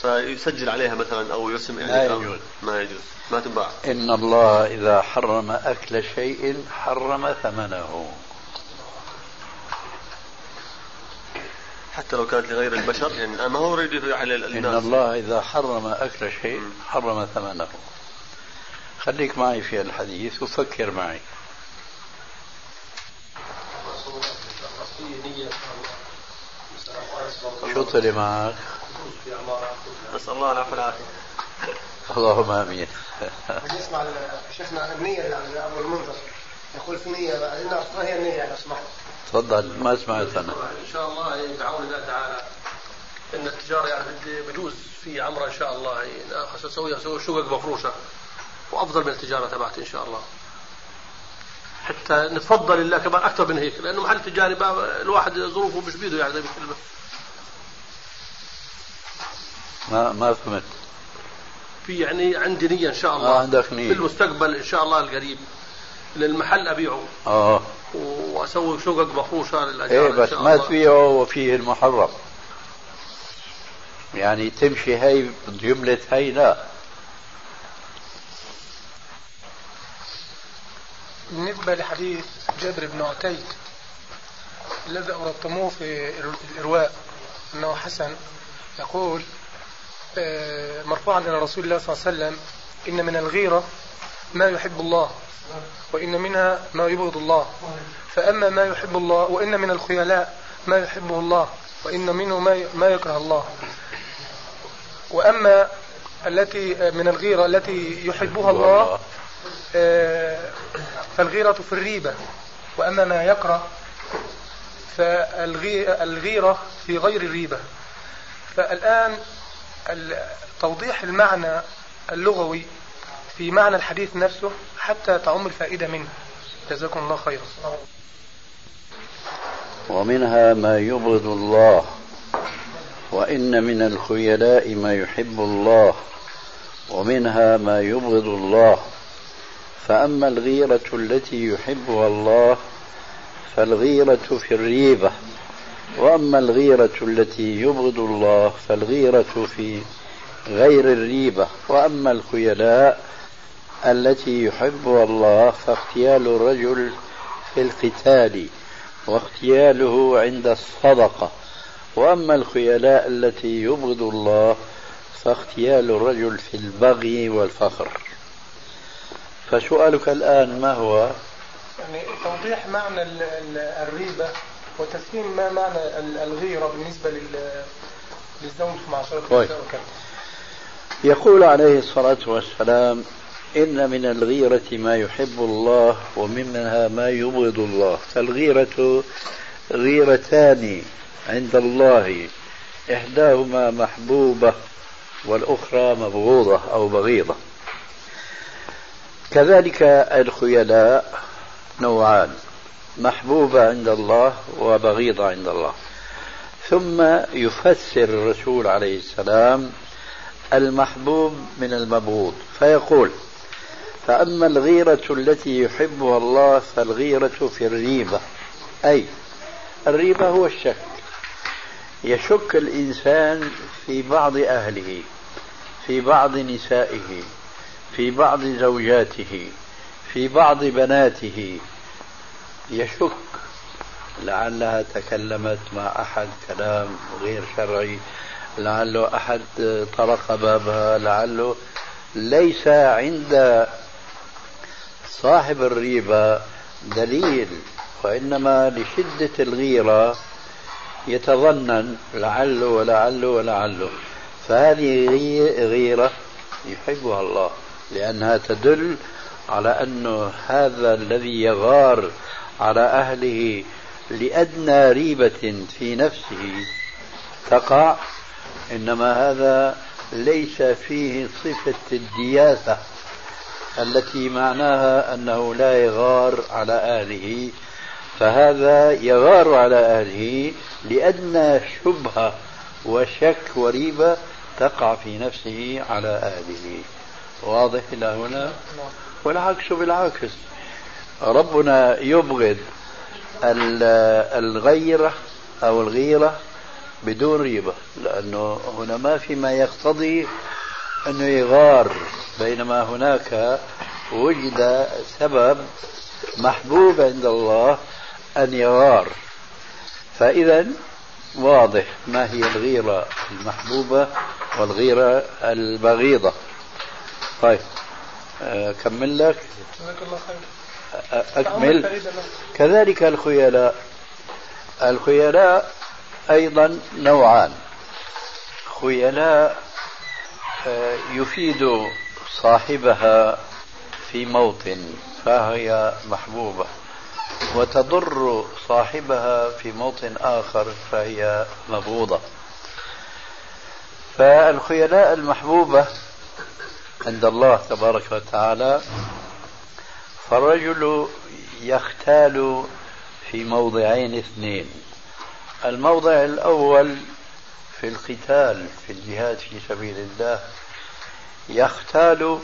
فيسجل عليها مثلا أو يرسم يعني لا يجوز. ما يجوز. ما تنباع. إن الله إذا حرم أكل شيء حرم ثمنه. حتى لو كانت لغير البشر يعني ما هو يريد على الناس إن الله إذا حرم أكل شيء حرم ثمنه. خليك معي في الحديث وفكر معي. شو طلع معك؟ نسأل الله العفو والعافية اللهم آمين. نسمع شيخنا النية يعني ابو المنذر؟ يقول في نية ما هي النية لو سمحت؟ تفضل ما سمعت أنا. إن شاء الله يعني بعون الله تعالى. إن التجارة يعني بجوز في عمره إن شاء الله. يعني أسوي أسوي شقق مفروشة. وأفضل من التجارة تبعتي إن شاء الله. حتى نتفضل الله كمان أكثر من هيك لأنه محل تجاري الواحد ظروفه مش بيده يعني زي ما ما ما فهمت. في يعني عندي نية إن شاء الله. آه عندك نية. في المستقبل إن شاء الله القريب للمحل أبيعه. آه. وأسوي شقق مفروشه للاجار إيه بس ما تبيعه وفيه المحرم. يعني تمشي هي بجملة هي لا. بالنسبة لحديث جابر بن عتيك الذي أوردتموه في الإرواء أنه حسن يقول آه، مرفوعا إلى رسول الله صلى الله عليه وسلم إن من الغيرة ما يحب الله وإن منها ما يبغض الله. فأما ما يحب الله وإن من الخيلاء ما يحبه الله وإن منه ما ما يكره الله. وأما التي من الغيرة التي يحبها الله آه، فالغيرة في الريبة وأما ما يكره فالغيرة في غير الريبة. فالآن توضيح المعنى اللغوي في معنى الحديث نفسه حتى تعم الفائدة منه. جزاكم الله خيرا. ومنها ما يبغض الله وإن من الخيلاء ما يحب الله ومنها ما يبغض الله. فأما الغيرة التي يحبها الله فالغيرة في الريبة. وأما الغيرة التي يبغض الله فالغيرة في غير الريبة. وأما الخيلاء التي يحبها الله فاغتيال الرجل في القتال واغتياله عند الصدقة. وأما الخيلاء التي يبغض الله فاغتيال الرجل في البغي والفخر. فسؤالك الآن ما هو؟ يعني توضيح معنى الريبة وتفهيم ما معنى الغيرة بالنسبة للزوج مع شرط طيب. يقول عليه الصلاة والسلام إن من الغيرة ما يحب الله ومنها ما يبغض الله. فالغيرة غيرتان عند الله. إحداهما محبوبة والأخرى مبغوضة أو بغيضة. كذلك الخيلاء نوعان محبوبة عند الله وبغيضة عند الله. ثم يفسر الرسول عليه السلام المحبوب من المبغوض فيقول فأما الغيرة التي يحبها الله فالغيرة في الريبة أي الريبة هو الشك. يشك الإنسان في بعض أهله في بعض نسائه. في بعض زوجاته في بعض بناته. يشك لعلها تكلمت مع أحد كلام غير شرعي لعله أحد طرق بابها لعله ليس عند صاحب الريبة دليل وإنما لشدة الغيرة يتظنن لعله ولعله ولعله. فهذه غيرة يحبها الله. لأنها تدل على أنه هذا الذي يغار على أهله لأدنى ريبة في نفسه تقع إنما هذا ليس فيه صفة الدياثة التي معناها أنه لا يغار على أهله فهذا يغار على أهله لأدنى شبهة وشك وريبة تقع في نفسه على أهله. واضح إلى هنا؟ والعكس بالعكس ربنا يبغض الغيرة أو الغيرة بدون ريبة لأنه هنا ما في ما يقتضي أنه يغار بينما هناك وجد سبب محبوب عند الله أن يغار. فإذا واضح ما هي الغيرة المحبوبة والغيرة البغيضة. طيب. أكمل لك. أكمل. كذلك الخيلاء. الخيلاء أيضا نوعان. خيلاء آه، يفيد صاحبها في موطن فهي محبوبة. وتضر صاحبها في موطن آخر فهي مبغوضة. فالخيلاء المحبوبة عند الله تبارك وتعالى فالرجل يختال في موضعين اثنين. الموضع الأول في القتال في الجهاد في سبيل الله يختال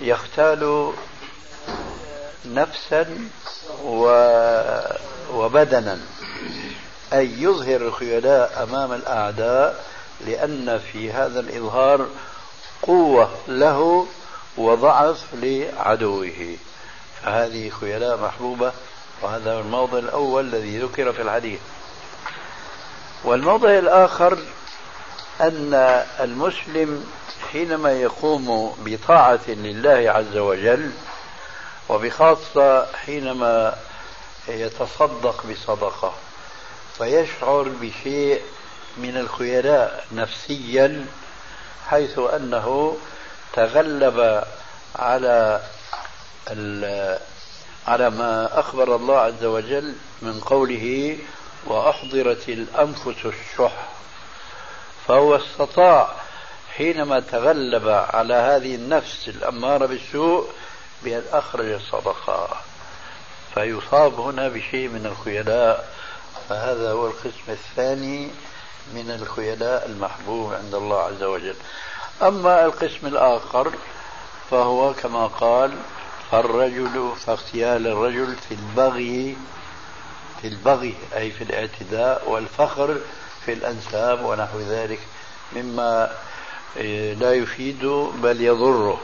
يختال نفسا وبدنا. أي يظهر الخيلاء أمام الأعداء لأن في هذا الإظهار قوة له وضعف لعدوه. فهذه خيلاء محبوبة وهذا الموضع الأول الذي ذكر في الحديث. والموضع الآخر أن المسلم حينما يقوم بطاعة لله عز وجل وبخاصة حينما يتصدق بصدقة فيشعر بشيء من الخيلاء نفسيا حيث أنه تغلب على على ما أخبر الله عز وجل من قوله وأحضرت الأنفس الشح. فهو استطاع حينما تغلب على هذه النفس الأمارة بالسوء بأن أخرج الصدقة فيصاب هنا بشيء من الخيلاء. فهذا هو القسم الثاني من الخيلاء المحبوب عند الله عز وجل. أما القسم الآخر فهو كما قال فالرجل فاغتيال الرجل في البغي في البغي أي في الاعتداء والفخر في الأنساب ونحو ذلك مما لا يفيد بل يضره.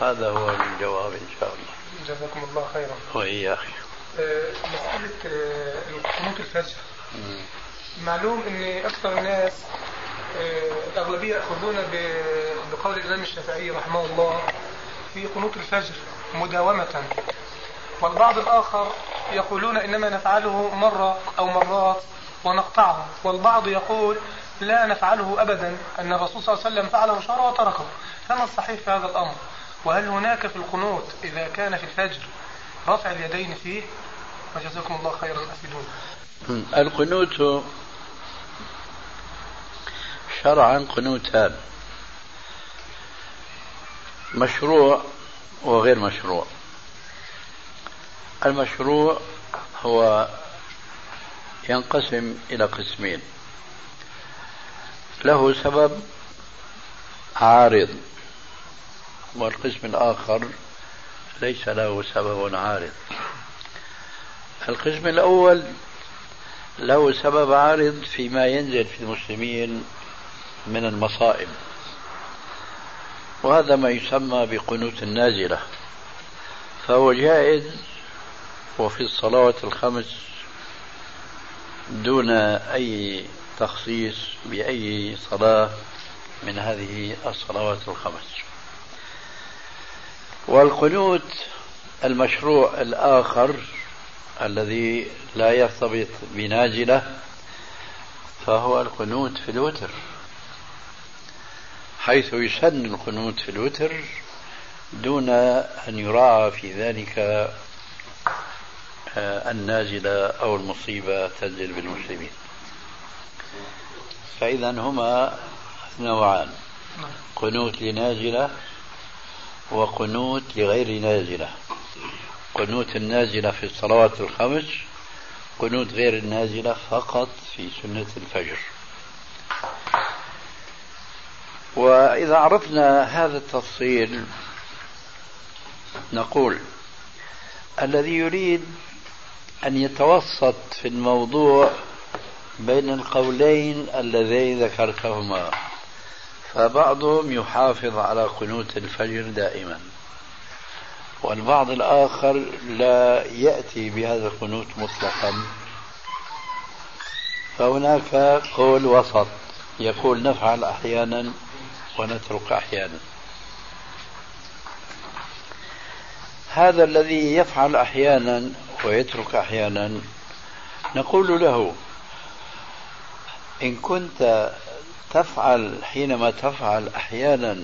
هذا هو الجواب إن شاء الله. جزاكم الله خيرا. وإياك. آه، مسألة آه، قنوت الفجر معلوم إن أكثر الناس آه، الأغلبية يأخذون بقول الإمام الشافعي رحمه الله في قنوت الفجر مداومة. والبعض الآخر يقولون إنما نفعله مرة أو مرات ونقطعه. والبعض يقول لا نفعله ابدا أن الرسول صلى الله عليه وسلم فعله شهر وتركه. فما الصحيح في هذا الأمر؟ وهل هناك في القنوت إذا كان في الفجر رفع اليدين فيه؟ وجزاكم الله خيرا افيدونا القنوت شرعا قنوتان مشروع وغير مشروع. المشروع هو ينقسم إلى قسمين. له سبب عارض والقسم الآخر ليس له سبب عارض. القسم الأول له سبب عارض فيما ينزل في المسلمين من المصائب. وهذا ما يسمى بقنوت النازلة. فهو جائز وفي الصلوات الخمس دون أي تخصيص بأي صلاة من هذه الصلوات الخمس. والقنوت المشروع الآخر الذي لا يرتبط بنازلة فهو القنوت في الوتر. حيث يسن القنوت في الوتر دون أن يراعى في ذلك آه، النازلة أو المصيبة تنزل بالمسلمين. فإذا هما نوعان قنوت لنازلة وقنوت لغير نازلة. قنوت النازلة في الصلوات الخمس قنوت غير النازلة فقط في سنة الفجر. وإذا عرفنا هذا التفصيل نقول الذي يريد أن يتوسط في الموضوع بين القولين اللذين ذكرتهما فبعضهم يحافظ على قنوت الفجر دائما والبعض الآخر لا يأتي بهذا القنوت مطلقا. فهناك قول وسط يقول نفعل أحيانا ونترك أحيانا. هذا الذي يفعل أحيانا ويترك أحيانا نقول له إن كنت تفعل حينما تفعل أحيانا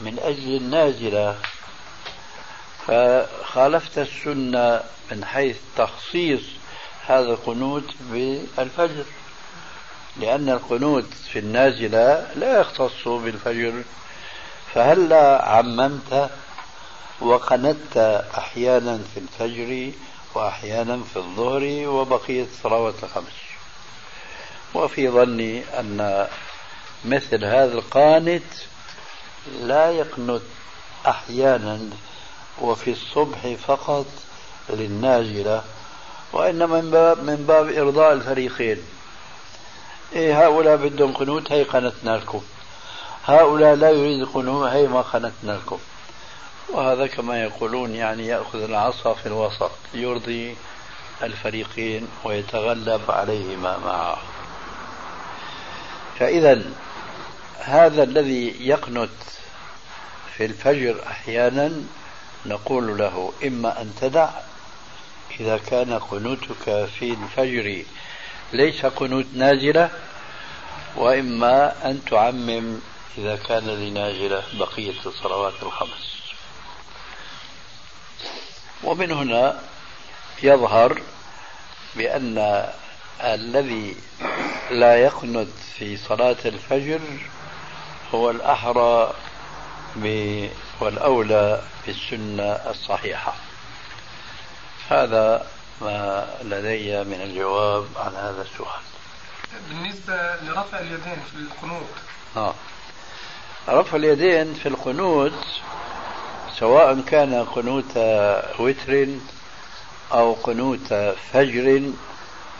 من أجل النازلة فخالفت السنة من حيث تخصيص هذا القنوت بالفجر. لأن القنوت في النازلة لا يختص بالفجر. فهلا عممت وقنت أحيانا في الفجر وأحيانا في الظهر وبقية الصلوات الخمس؟ وفي ظني أن مثل هذا القانت لا يقنت أحيانا وفي الصبح فقط للنازلة وإنما من باب, من باب إرضاء الفريقين. إيه هؤلاء بدهم قنوت هي قنتنا لكم. هؤلاء لا يريد قنوت هي ما قنتنا لكم. وهذا كما يقولون يعني يأخذ العصا في الوسط يرضي الفريقين ويتغلب عليهما معه فإذا هذا الذي يقنت في الفجر أحيانا نقول له إما أن تدع إذا كان قنوتك في الفجر ليس قنوت نازلة وإما أن تعمم إذا كان لنازلة بقية الصلوات الخمس. ومن هنا يظهر بأن الذي لا يقنت في صلاة الفجر هو الأحرى والأولى بالسنة الصحيحة. هذا ما لدي من الجواب عن هذا السؤال. بالنسبة لرفع اليدين في القنوت. آه. رفع اليدين في القنوت سواء كان قنوت وتر أو قنوت فجر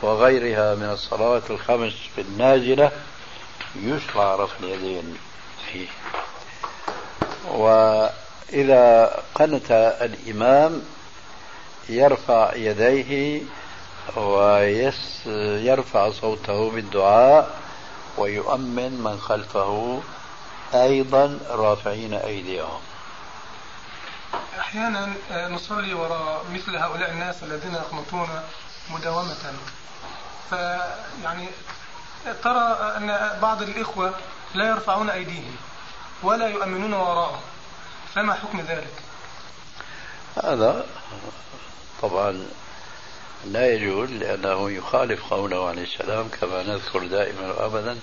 وغيرها من الصلوات الخمس في النازلة يشرع رفع اليدين فيه. إذا قنت الإمام يرفع يديه ويرفع صوته بالدعاء ويؤمن من خلفه أيضا رافعين أيديهم. أحيانا آه، نصلي وراء مثل هؤلاء الناس الذين يقنطون مداومة. فيعني ترى أن بعض الإخوة لا يرفعون أيديهم ولا يؤمنون وراءهم. فما حكم ذلك؟ هذا طبعا لا يجوز لأنه يخالف قوله عليه السلام كما نذكر دائما وأبدا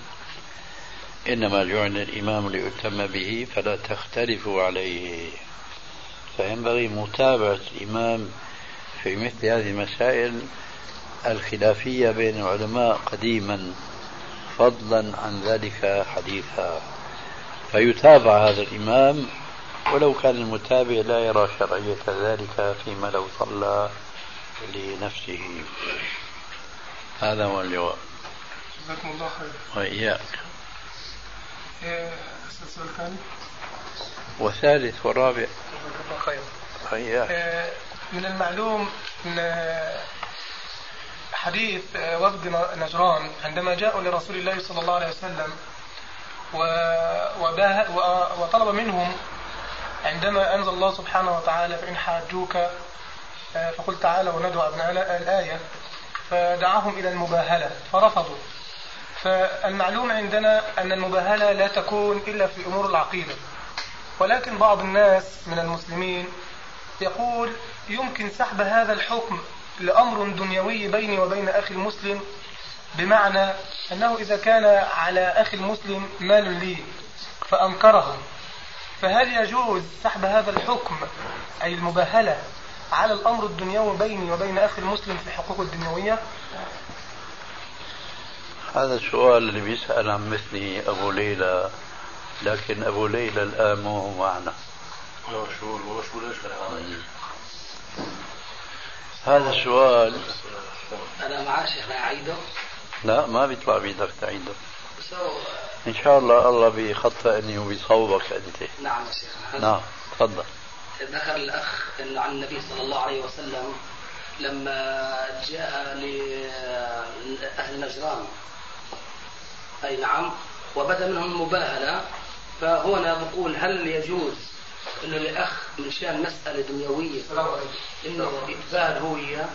إنما جعل الإمام ليؤتم به فلا تختلفوا عليه. فينبغي متابعة الإمام في مثل هذه المسائل الخلافية بين العلماء قديما فضلا عن ذلك حديثا. فيتابع هذا الإمام ولو كان المتابع لا يرى شرعية ذلك فيما لو صلى لنفسه. هذا هو الجواب جزاكم الله خير وإياك. إيه، السؤال الثاني وثالث ورابع. جزاك الله خير وإياك. إيه، من المعلوم أن حديث وفد نجران عندما جاءوا لرسول الله صلى الله عليه وسلم وطلب منهم عندما أنزل الله سبحانه وتعالى فإن حاجوك آه، فقل تعالى وندعو أبناء الآية فدعاهم إلى المباهلة فرفضوا. فالمعلوم عندنا أن المباهلة لا تكون إلا في أمور العقيدة. ولكن بعض الناس من المسلمين يقول يمكن سحب هذا الحكم لأمر دنيوي بيني وبين أخي المسلم بمعنى أنه إذا كان على أخي المسلم مال لي فأنكره. فهل يجوز سحب هذا الحكم أي المباهلة على الأمر الدنيوي بيني وبين أخي المسلم في حقوق الدنيوية؟ هذا السؤال اللي بيسأل عن مثلي أبو ليلى لكن أبو ليلى الآن مو معنا. هذا؟ السؤال أنا معاه شيخنا أعيده لا ما بيطلع بيدك تعيده. إن شاء الله الله بيخطئ أني وبيصوبك أنت. نعم يا شيخنا نعم تفضل. ذكر الأخ أن عن النبي صلى الله عليه وسلم لما جاء لأهل نجران. أي نعم وبدأ منهم مباهلة فهنا بقول هل يجوز إنه الأخ من شأن مسألة دنيوية إنه يتباهل هو اياه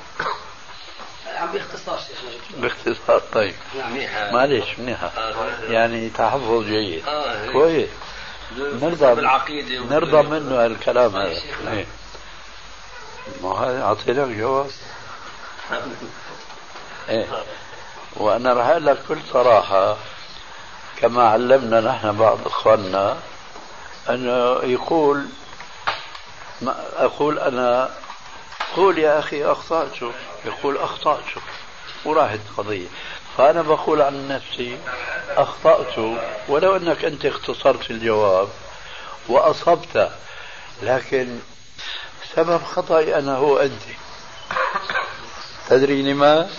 عم باختصار شيخنا باختصار طيب. نعم معلش منيحة. يعني تحفظ جيد. آه كويس. نرضى نرضى منه الكلام هذا. إيه. ما هذا اعطيناك جواب. إيه. وأنا راح أقول لك بكل صراحة كما علمنا نحن بعض إخواننا أنه يقول ما أقول أنا قول يا أخي أخطأت. يقول أخطأت. وراحت القضية فأنا بقول عن نفسي أخطأت. ولو أنك أنت اختصرت الجواب وأصبت لكن سبب خطأي أنا هو أنت. تدري لما؟ في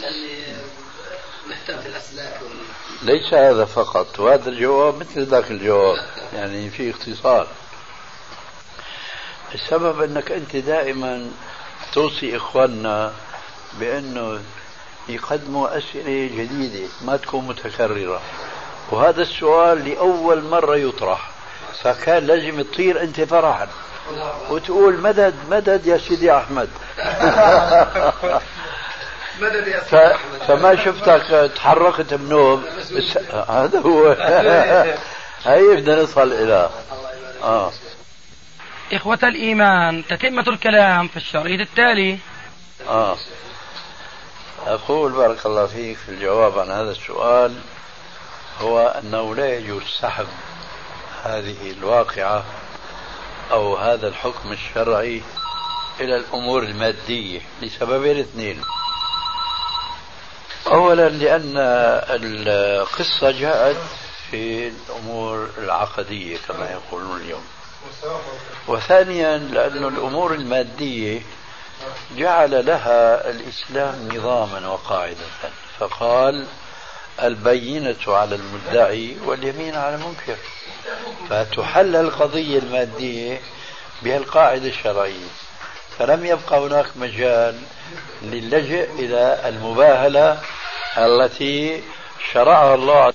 ليس هذا فقط. وهذا الجواب مثل ذاك الجواب يعني في اختصار. السبب أنك أنت دائما توصي إخواننا بأنه يقدموا أسئلة جديدة ما تكون متكررة. وهذا السؤال لأول مرة يطرح. فكان لازم تطير أنت فرحا. وتقول مدد مدد يا سيدي أحمد. *laughs* مدد يا ف... فما شفتك تحركت بنوم. *laughs* هذا هو. *laughs* هي بدنا نصل إلى. آه. إخوة الإيمان تتمة الكلام في الشريط التالي. آه. أقول بارك الله فيك في الجواب عن هذا السؤال هو أنه لا يجوز سحب هذه الواقعة أو هذا الحكم الشرعي إلى الأمور المادية لسببين اثنين أولا لأن القصة جاءت في الأمور العقدية كما يقولون اليوم. وثانيا لأن الأمور المادية جعل لها الإسلام نظاما وقاعدة فقال البينة على المدعي واليمين على المنكر. فتحل القضية المادية بهالقاعدة الشرعية. فلم يبقى هناك مجال للجئ إلى المباهلة التي شرعها الله